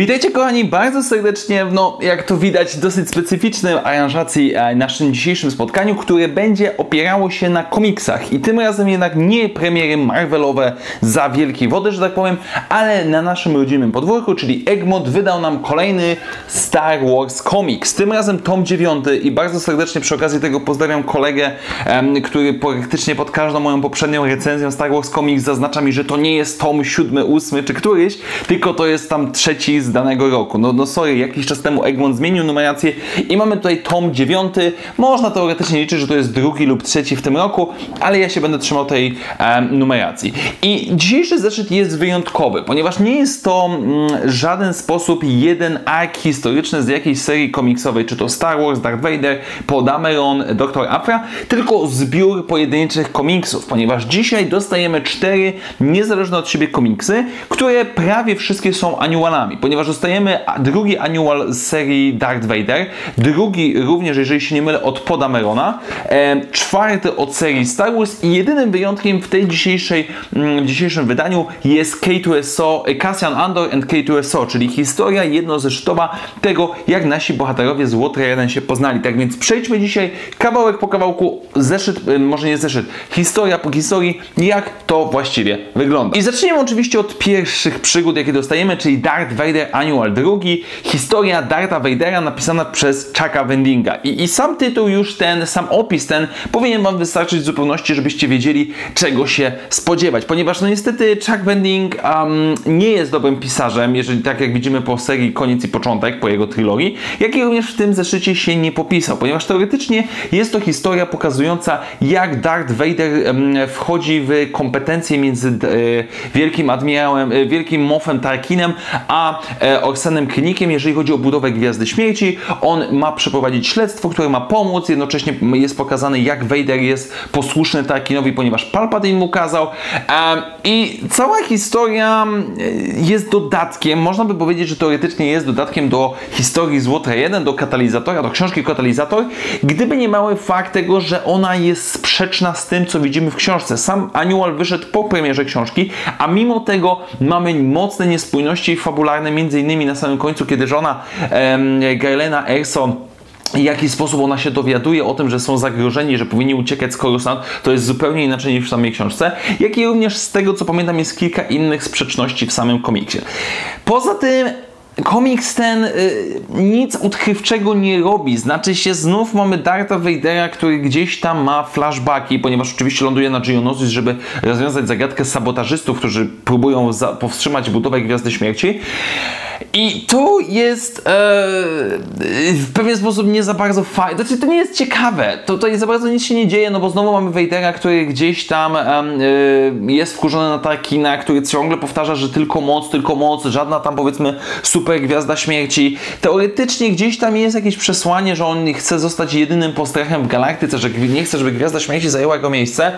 Witajcie kochani bardzo serdecznie w, no jak to widać, dosyć specyficznej aranżacji e, naszym dzisiejszym spotkaniu, które będzie opierało się na komiksach i tym razem jednak nie premiery Marvelowe za wielkiej wody, że tak powiem, ale na naszym rodzimym podwórku, czyli Egmont wydał nam kolejny Star Wars komiks. Tym razem tom 9 i bardzo serdecznie przy okazji tego pozdrawiam kolegę, em, który praktycznie pod każdą moją poprzednią recenzją Star Wars komiks zaznacza mi, że to nie jest tom 7, 8 czy któryś, tylko to jest tam trzeci z danego roku. No, no sorry, jakiś czas temu Egmont zmienił numerację i mamy tutaj tom 9. Można teoretycznie liczyć, że to jest drugi lub trzeci w tym roku, ale ja się będę trzymał tej em, numeracji. I dzisiejszy zeszyt jest wyjątkowy, ponieważ nie jest to mm, żaden sposób jeden ark historyczny z jakiejś serii komiksowej, czy to Star Wars, Darth Vader, Podameron, Dr. Afra, tylko zbiór pojedynczych komiksów, ponieważ dzisiaj dostajemy cztery niezależne od siebie komiksy, które prawie wszystkie są annualami, ponieważ dostajemy drugi annual z serii Darth Vader, drugi również, jeżeli się nie mylę, od Podamerona, e, czwarty od serii Star Wars i jedynym wyjątkiem w tej dzisiejszej, mm, w dzisiejszym wydaniu jest K2SO, Cassian Andor and K2SO, czyli historia jednozeszytowa tego, jak nasi bohaterowie z Water 1 się poznali. Tak więc przejdźmy dzisiaj kawałek po kawałku, zeszyt, może nie zeszyt, historia po historii, jak to właściwie wygląda. I zacznijmy oczywiście od pierwszych przygód, jakie dostajemy, czyli Darth Vader Annual II, historia Dartha Vadera napisana przez Chucka Wendinga. I, I sam tytuł już ten, sam opis ten powinien Wam wystarczyć w zupełności, żebyście wiedzieli, czego się spodziewać. Ponieważ no niestety Chuck Wending um, nie jest dobrym pisarzem, jeżeli tak jak widzimy po serii Koniec i Początek, po jego trylogii, jak i również w tym zeszycie się nie popisał, ponieważ teoretycznie jest to historia pokazująca, jak Darth Vader um, wchodzi w kompetencje między e, wielkim admirałem, e, wielkim Moffem Tarkinem, a Orsenem Klinikiem, jeżeli chodzi o budowę Gwiazdy Śmierci. On ma przeprowadzić śledztwo, które ma pomóc, jednocześnie jest pokazane, jak Vader jest posłuszny Tarkinowi, ponieważ Palpatine mu kazał. E, I cała historia e, jest dodatkiem, można by powiedzieć, że teoretycznie jest dodatkiem do historii z Water 1, do katalizatora, do książki Katalizator, gdyby nie mały fakt tego, że ona jest sprzeczna z tym, co widzimy w książce. Sam annual wyszedł po premierze książki, a mimo tego mamy mocne niespójności fabularne, między innymi na samym końcu, kiedy żona em, Gailena Erson w jaki sposób ona się dowiaduje o tym, że są zagrożeni, że powinni uciekać z Coruscant, to jest zupełnie inaczej niż w samej książce, jak i również z tego, co pamiętam, jest kilka innych sprzeczności w samym komiksie. Poza tym Komiks ten y, nic odkrywczego nie robi. Znaczy się, znów mamy Dartha Vadera, który gdzieś tam ma flashbacki, ponieważ oczywiście ląduje na Geonosis, żeby rozwiązać zagadkę sabotażystów, którzy próbują powstrzymać budowę Gwiazdy Śmierci. I to jest e, w pewien sposób nie za bardzo fajne. Znaczy, to nie jest ciekawe. To, to nie za bardzo nic się nie dzieje, no bo znowu mamy Vadera, który gdzieś tam e, jest wkurzony na Tarkina, który ciągle powtarza, że tylko moc, tylko moc, żadna tam powiedzmy super gwiazda śmierci. Teoretycznie gdzieś tam jest jakieś przesłanie, że on chce zostać jedynym postrachem w galaktyce, że nie chce, żeby gwiazda śmierci zajęła jego miejsce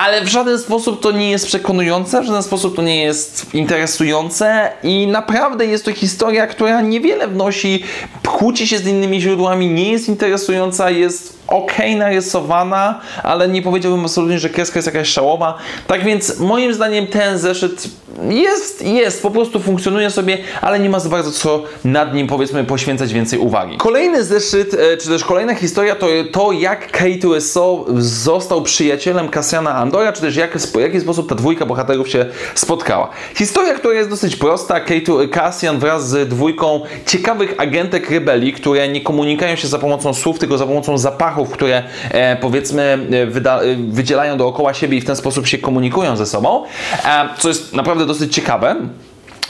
ale w żaden sposób to nie jest przekonujące, w żaden sposób to nie jest interesujące i naprawdę jest to historia, która niewiele wnosi, kłóci się z innymi źródłami, nie jest interesująca, jest ok narysowana, ale nie powiedziałbym absolutnie, że kreska jest jakaś szałowa. Tak więc moim zdaniem ten zeszyt jest, jest, po prostu funkcjonuje sobie, ale nie ma za bardzo co nad nim powiedzmy poświęcać więcej uwagi. Kolejny zeszyt, e, czy też kolejna historia to to jak K2SO został przyjacielem Cassiana Andora, czy też jak, w jaki sposób ta dwójka bohaterów się spotkała. Historia, która jest dosyć prosta, K2, Cassian wraz z dwójką ciekawych agentek rebelii, które nie komunikują się za pomocą słów, tylko za pomocą zapachów, które e, powiedzmy e, wyda, e, wydzielają dookoła siebie i w ten sposób się komunikują ze sobą, e, co jest naprawdę dosyć ciekawe.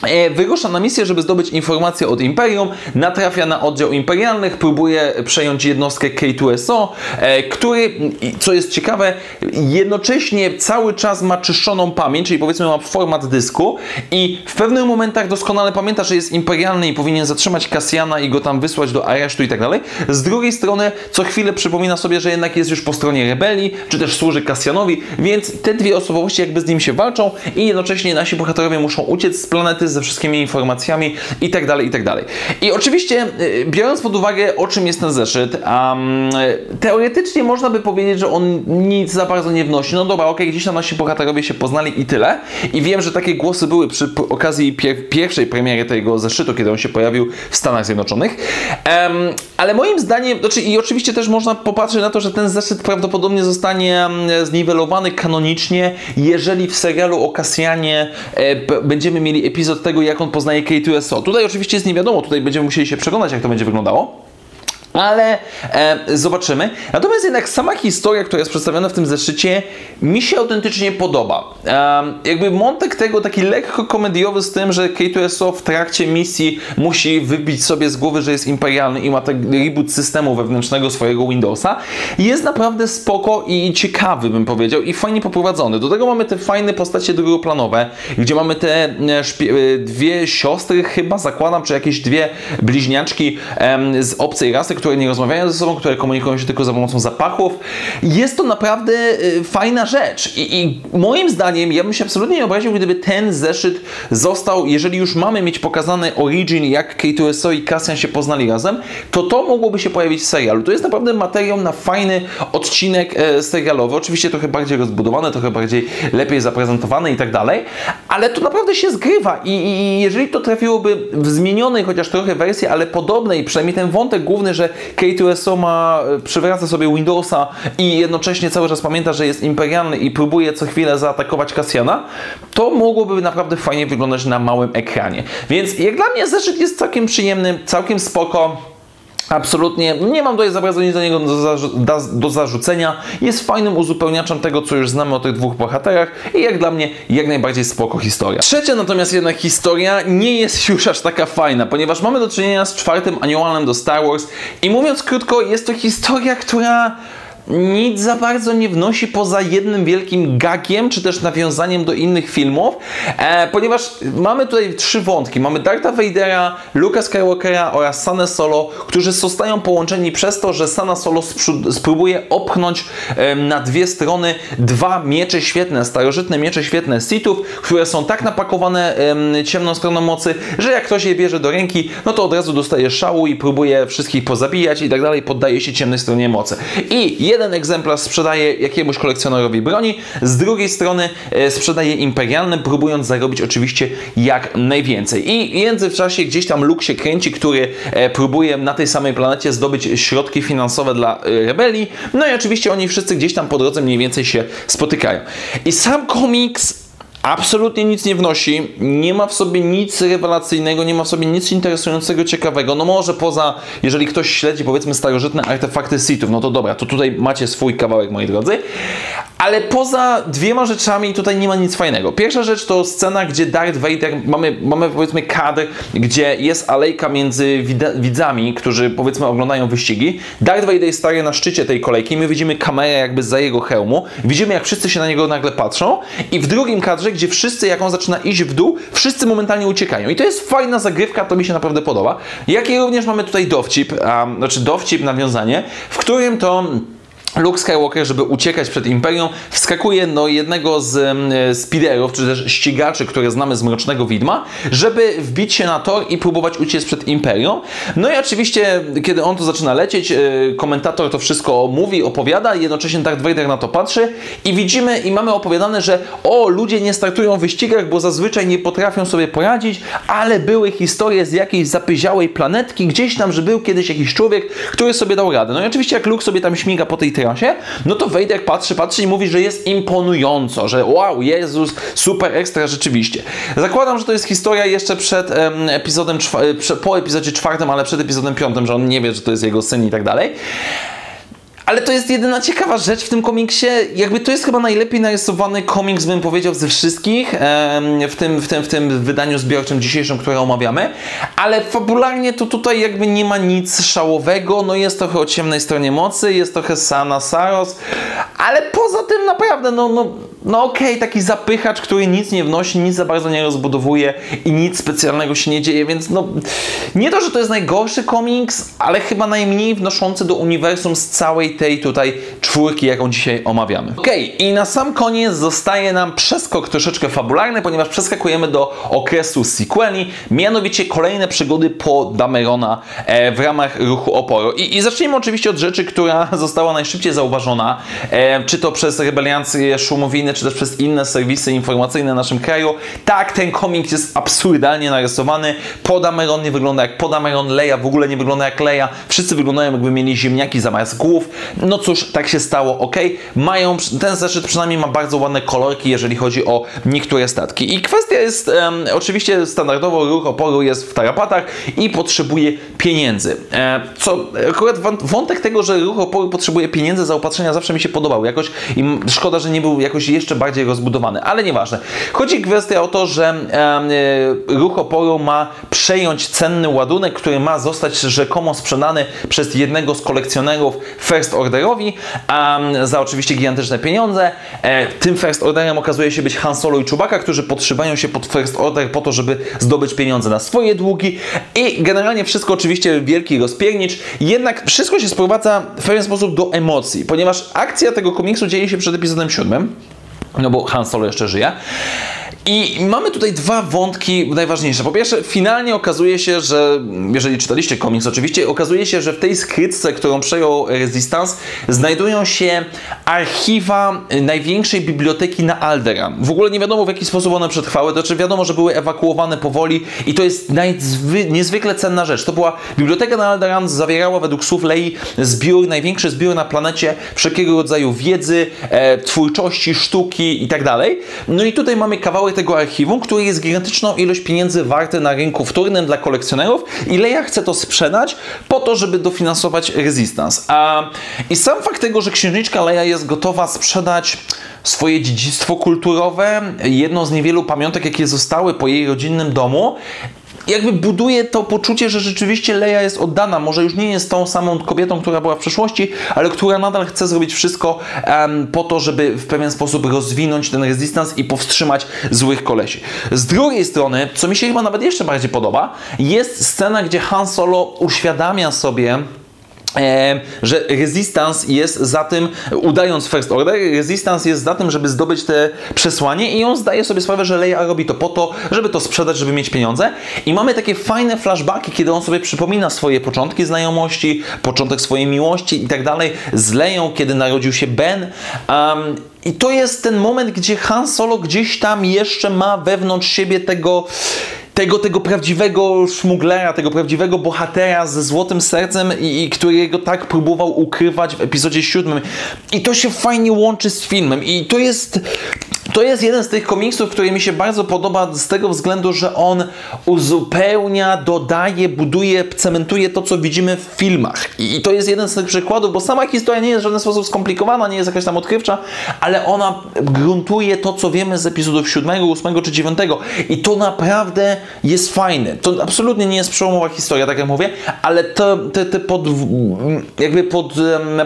E, Wyrusza na misję, żeby zdobyć informacje od Imperium, natrafia na oddział imperialnych, próbuje przejąć jednostkę K2SO, e, który, co jest ciekawe, jednocześnie cały czas ma czyszczoną pamięć, czyli powiedzmy ma format dysku i w pewnych momentach doskonale pamięta, że jest imperialny i powinien zatrzymać Cassiana i go tam wysłać do aresztu i tak dalej. Z drugiej strony co chwilę przypomina sobie, że jednak jest już po stronie rebelii, czy też służy Cassianowi, więc te dwie osobowości jakby z nim się walczą i jednocześnie nasi bohaterowie muszą uciec z planety ze wszystkimi informacjami i tak dalej, i tak dalej. I oczywiście, y, biorąc pod uwagę, o czym jest ten zeszyt, um, teoretycznie można by powiedzieć, że on nic za bardzo nie wnosi. No dobra, okej, okay, gdzieś tam nasi bohaterowie się poznali i tyle. I wiem, że takie głosy były przy okazji pier pierwszej premiery tego zeszytu, kiedy on się pojawił w Stanach Zjednoczonych. Um, ale moim zdaniem, znaczy i oczywiście też można popatrzeć na to, że ten zeszyt prawdopodobnie zostanie zniwelowany kanonicznie, jeżeli w serialu o Kasjanie e, będziemy mieli epizod tego, jak on poznaje K2SO. Tutaj oczywiście jest nie wiadomo, tutaj będziemy musieli się przekonać, jak to będzie wyglądało. Ale e, zobaczymy. Natomiast jednak sama historia, która jest przedstawiona w tym zeszycie, mi się autentycznie podoba. E, jakby montek tego taki lekko komediowy z tym, że K2SO w trakcie misji musi wybić sobie z głowy, że jest imperialny i ma ten reboot systemu wewnętrznego swojego Windowsa, jest naprawdę spoko i ciekawy, bym powiedział, i fajnie poprowadzony. Do tego mamy te fajne postacie drugoplanowe, gdzie mamy te e, e dwie siostry, chyba zakładam, czy jakieś dwie bliźniaczki z obcej rasy, które nie rozmawiają ze sobą, które komunikują się tylko za pomocą zapachów. Jest to naprawdę y, fajna rzecz I, I, moim zdaniem ja bym się absolutnie nie obraził, gdyby ten zeszyt został, jeżeli już mamy mieć pokazany origin, jak K2SO i Cassian się poznali razem, to to mogłoby się pojawić w serialu. To jest naprawdę materiał na fajny odcinek e, serialowy. Oczywiście trochę bardziej rozbudowany, trochę bardziej lepiej zaprezentowany i tak dalej, ale to naprawdę się zgrywa i, i jeżeli to trafiłoby w zmienionej chociaż trochę wersji, ale podobnej, przynajmniej ten wątek główny, że K2SO ma, e, przywraca sobie Windowsa i jednocześnie cały czas pamięta, że jest imperialny i próbuje co chwilę zaatakować Kasjana, to mogłoby naprawdę fajnie wyglądać na małym ekranie. Więc jak dla mnie zeszyt jest całkiem przyjemny, całkiem spoko. Absolutnie nie mam tutaj za nic do niego do, do, do, zarzucenia. Jest fajnym uzupełniaczem tego, co już znamy o tych dwóch bohaterach i jak dla mnie jak najbardziej spoko historia. Trzecia natomiast jednak historia nie jest już aż taka fajna, ponieważ mamy do czynienia z czwartym aniołem do Star Wars i mówiąc krótko, jest to historia, która nic za bardzo nie wnosi poza jednym wielkim gagiem, czy też nawiązaniem do innych filmów, e, ponieważ mamy tutaj trzy wątki. Mamy Dartha Vadera, Luka Skywalkera oraz Sana Solo, którzy zostają połączeni przez to, że Sana Solo spróbuje opchnąć e, na dwie strony dwa miecze świetne, starożytne miecze świetne Sithów, które są tak napakowane e, ciemną stroną mocy, że jak ktoś je bierze do ręki, no to od razu dostaje szału i próbuje wszystkich pozabijać i tak dalej, poddaje się ciemnej stronie mocy. I jeden egzemplarz sprzedaje jakiemuś kolekcjonerowi broni, z drugiej strony e, sprzedaje imperialny, próbując zarobić oczywiście jak najwięcej. I w międzyczasie gdzieś tam Luke się kręci, który e, próbuje na tej samej planecie zdobyć środki finansowe dla e, rebelii. No i oczywiście oni wszyscy gdzieś tam po drodze mniej więcej się spotykają. I sam komiks absolutnie nic nie wnosi, nie ma w sobie nic rewelacyjnego, nie ma w sobie nic interesującego, ciekawego. No może poza, jeżeli ktoś śledzi powiedzmy starożytne artefakty Sithów, no to dobra, to tutaj macie swój kawałek, moi drodzy. Ale poza dwiema rzeczami tutaj nie ma nic fajnego. Pierwsza rzecz to scena, gdzie Darth Vader, mamy, mamy powiedzmy kadr, gdzie jest alejka między widzami, którzy powiedzmy oglądają wyścigi. Darth Vader staje na szczycie tej kolejki, my widzimy kamerę jakby za jego hełmu, widzimy jak wszyscy się na niego nagle patrzą i w drugim kadrze, gdzie wszyscy, jak on zaczyna iść w dół, wszyscy momentalnie uciekają. I to jest fajna zagrywka, to mi się naprawdę podoba. Jak i również mamy tutaj dowcip, um, znaczy dowcip, nawiązanie, w którym to Luke Skywalker, żeby uciekać przed Imperium, wskakuje do jednego z e, speederów, czy też ścigaczy, które znamy z Mrocznego Widma, żeby wbić się na tor i próbować uciec przed Imperium. No i oczywiście, kiedy on to zaczyna lecieć, e, komentator to wszystko mówi, opowiada, jednocześnie Darth Vader na to patrzy i widzimy i mamy opowiadane, że o, ludzie nie startują w wyścigach, bo zazwyczaj nie potrafią sobie poradzić, ale były historie z jakiejś zapyziałej planetki, gdzieś tam, że był kiedyś jakiś człowiek, który sobie dał radę. No i oczywiście jak Luke sobie tam śmiga po tej no to Vader patrzy, patrzy i mówi, że jest imponująco, że wow, Jezus, super ekstra rzeczywiście. Zakładam, że to jest historia jeszcze przed em, epizodem, po epizodzie czwartym, ale przed epizodem piątym, że on nie wie, że to jest jego syn i tak dalej. Ale to jest jedyna ciekawa rzecz w tym komiksie. Jakby to jest chyba najlepiej narysowany komiks, bym powiedział, ze wszystkich w tym, w tym, w tym wydaniu zbiorczym dzisiejszym, które omawiamy. Ale fabularnie to tutaj jakby nie ma nic szałowego. No jest trochę o ciemnej stronie mocy, jest trochę Sana Saros, ale poza tym naprawdę, no, no no okej, okay, taki zapychacz, który nic nie wnosi, nic za bardzo nie rozbudowuje i nic specjalnego się nie dzieje, więc no nie to, że to jest najgorszy komiks, ale chyba najmniej wnoszący do uniwersum z całej tej tutaj czwórki, jaką dzisiaj omawiamy. Okej, okay, i na sam koniec zostaje nam przeskok troszeczkę fabularny, ponieważ przeskakujemy do okresu sequeli, mianowicie kolejne przygody po Damerona e, w ramach ruchu oporu. I, I zacznijmy oczywiście od rzeczy, która została najszybciej zauważona, e, czy to przez rebeliancję szumowiny, czy też przez inne serwisy informacyjne w naszym kraju. Tak, ten komiks jest absurdalnie narysowany. Podameron nie wygląda jak Podameron, Leia w ogóle nie wygląda jak Leia. Wszyscy wyglądają jakby mieli ziemniaki zamiast głów. No cóż, tak się stało, ok. Mają, ten zeszyt przynajmniej ma bardzo ładne kolorki, jeżeli chodzi o niektóre statki. I kwestia jest, um, oczywiście standardowo ruch oporu jest w tarapatach i potrzebuje pieniędzy. E, co akurat wątek tego, że ruch oporu potrzebuje pieniędzy za opatrzenia zawsze mi się podobał. Jakoś i szkoda, że nie był jakoś jeszcze bardziej rozbudowany, ale nieważne. Chodzi kwestia o to, że e, ruch oporu ma przejąć cenny ładunek, który ma zostać rzekomo sprzedany przez jednego z kolekcjonerów First Orderowi za oczywiście gigantyczne pieniądze. E, tym First Orderem okazuje się być Han Solo i Chewbacca, którzy podszywają się pod First Order po to, żeby zdobyć pieniądze na swoje długi i generalnie wszystko oczywiście wielki rozpiernicz, jednak wszystko się sprowadza w pewien sposób do emocji, ponieważ akcja tego komiksu dzieje się przed epizodem siódmym, no bo Han Solo jeszcze żyje. I mamy tutaj dwa wątki najważniejsze. Po pierwsze, finalnie okazuje się, że jeżeli czytaliście komiks, oczywiście, okazuje się, że w tej skrytce, którą przejął Resistance, znajdują się archiwa największej biblioteki na Alderan. W ogóle nie wiadomo w jaki sposób one przetrwały, to czy wiadomo, że były ewakuowane powoli i to jest niezwykle cenna rzecz. To była biblioteka na Alderan, zawierała według słów Lei zbiór, największy zbiór na planecie wszelkiego rodzaju wiedzy, e, twórczości, sztuki i tak. No i tutaj mamy kawałek tego archiwum, który jest gigantyczną ilość pieniędzy warty na rynku wtórnym dla kolekcjonerów i Leia chce to sprzedać po to, żeby dofinansować Resistance. A, I sam fakt tego, że księżniczka Leia jest gotowa sprzedać swoje dziedzictwo kulturowe, jedną z niewielu pamiątek, jakie zostały po jej rodzinnym domu, jakby buduje to poczucie, że rzeczywiście Leia jest oddana. Może już nie jest tą samą kobietą, która była w przeszłości, ale która nadal chce zrobić wszystko um, po to, żeby w pewien sposób rozwinąć ten rezystans i powstrzymać złych kolesi. Z drugiej strony, co mi się chyba nawet jeszcze bardziej podoba, jest scena, gdzie Han Solo uświadamia sobie, że Resistance jest za tym, udając First Order, Resistance jest za tym, żeby zdobyć te przesłanie i on zdaje sobie sprawę, że Leia robi to po to, żeby to sprzedać, żeby mieć pieniądze. I mamy takie fajne flashbacki, kiedy on sobie przypomina swoje początki znajomości, początek swojej miłości i tak dalej z Leją, kiedy narodził się Ben. Um, i to jest ten moment, gdzie Han Solo gdzieś tam jeszcze ma wewnątrz siebie tego tego, tego prawdziwego szmuglera, tego prawdziwego bohatera ze złotym sercem i, i którego tak próbował ukrywać w epizodzie siódmym. I to się fajnie łączy z filmem. I to jest to jest jeden z tych komiksów, który mi się bardzo podoba z tego względu, że on uzupełnia, dodaje, buduje, cementuje to, co widzimy w filmach. I to jest jeden z tych przykładów, bo sama historia nie jest w żaden sposób skomplikowana, nie jest jakaś tam odkrywcza, ale ona gruntuje to, co wiemy z epizodów 7, 8 czy 9. I to naprawdę jest fajne. To absolutnie nie jest przełomowa historia, tak jak mówię, ale to, te, te pod, jakby pod,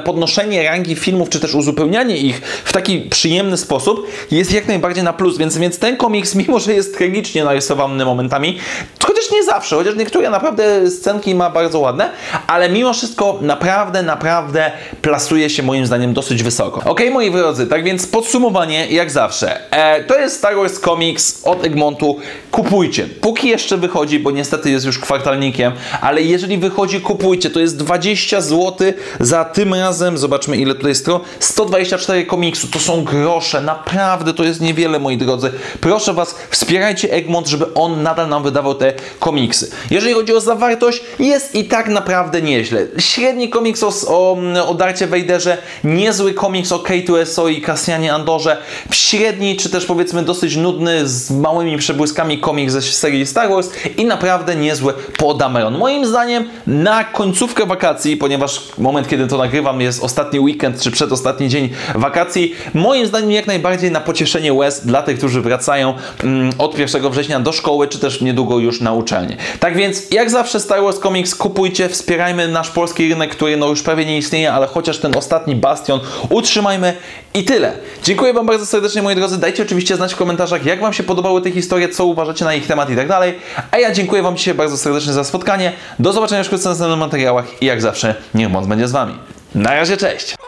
podnoszenie rangi filmów, czy też uzupełnianie ich w taki przyjemny sposób jest jak najbardziej na plus, więc, więc ten komiks, mimo że jest tragicznie narysowany momentami, chociaż nie zawsze, chociaż niektóre naprawdę scenki ma bardzo ładne, ale mimo wszystko naprawdę, naprawdę plasuje się moim zdaniem dosyć wysoko. Ok, moi drodzy, tak więc podsumowanie jak zawsze. E, to jest Star Wars Comics od Egmontu. Kupujcie. Póki jeszcze wychodzi, bo niestety jest już kwartalnikiem, ale jeżeli wychodzi, kupujcie. To jest 20 zł za tym razem, zobaczmy ile tutaj to, 124 komiksu. To są grosze, naprawdę to jest niewiele, moi drodzy. Proszę Was, wspierajcie Egmont, żeby on nadal nam wydawał te komiksy. Jeżeli chodzi o zawartość, jest i tak naprawdę nieźle. Średni komiks o, o, o Darcie Vaderze, niezły komiks o K2SO i Cassianie Andorze, średni, czy też powiedzmy dosyć nudny, z małymi przebłyskami komiks ze serii Star Wars i naprawdę niezły po Dameron. Moim zdaniem na końcówkę wakacji, ponieważ moment, kiedy to nagrywam jest ostatni weekend, czy przedostatni dzień wakacji, moim zdaniem jak najbardziej na pocieszenie pocieszenie łez dla tych, którzy wracają mm, od 1 września do szkoły, czy też niedługo już na uczelnię. Tak więc, jak zawsze Star Wars Comics kupujcie, wspierajmy nasz polski rynek, który no już prawie nie istnieje, ale chociaż ten ostatni bastion utrzymajmy i tyle. Dziękuję Wam bardzo serdecznie, moi drodzy. Dajcie oczywiście znać w komentarzach, jak Wam się podobały te historie, co uważacie na ich temat i tak dalej. A ja dziękuję Wam dzisiaj bardzo serdecznie za spotkanie. Do zobaczenia wkrótce w następnych materiałach i jak zawsze, niech moc będzie z Wami. Na razie, cześć!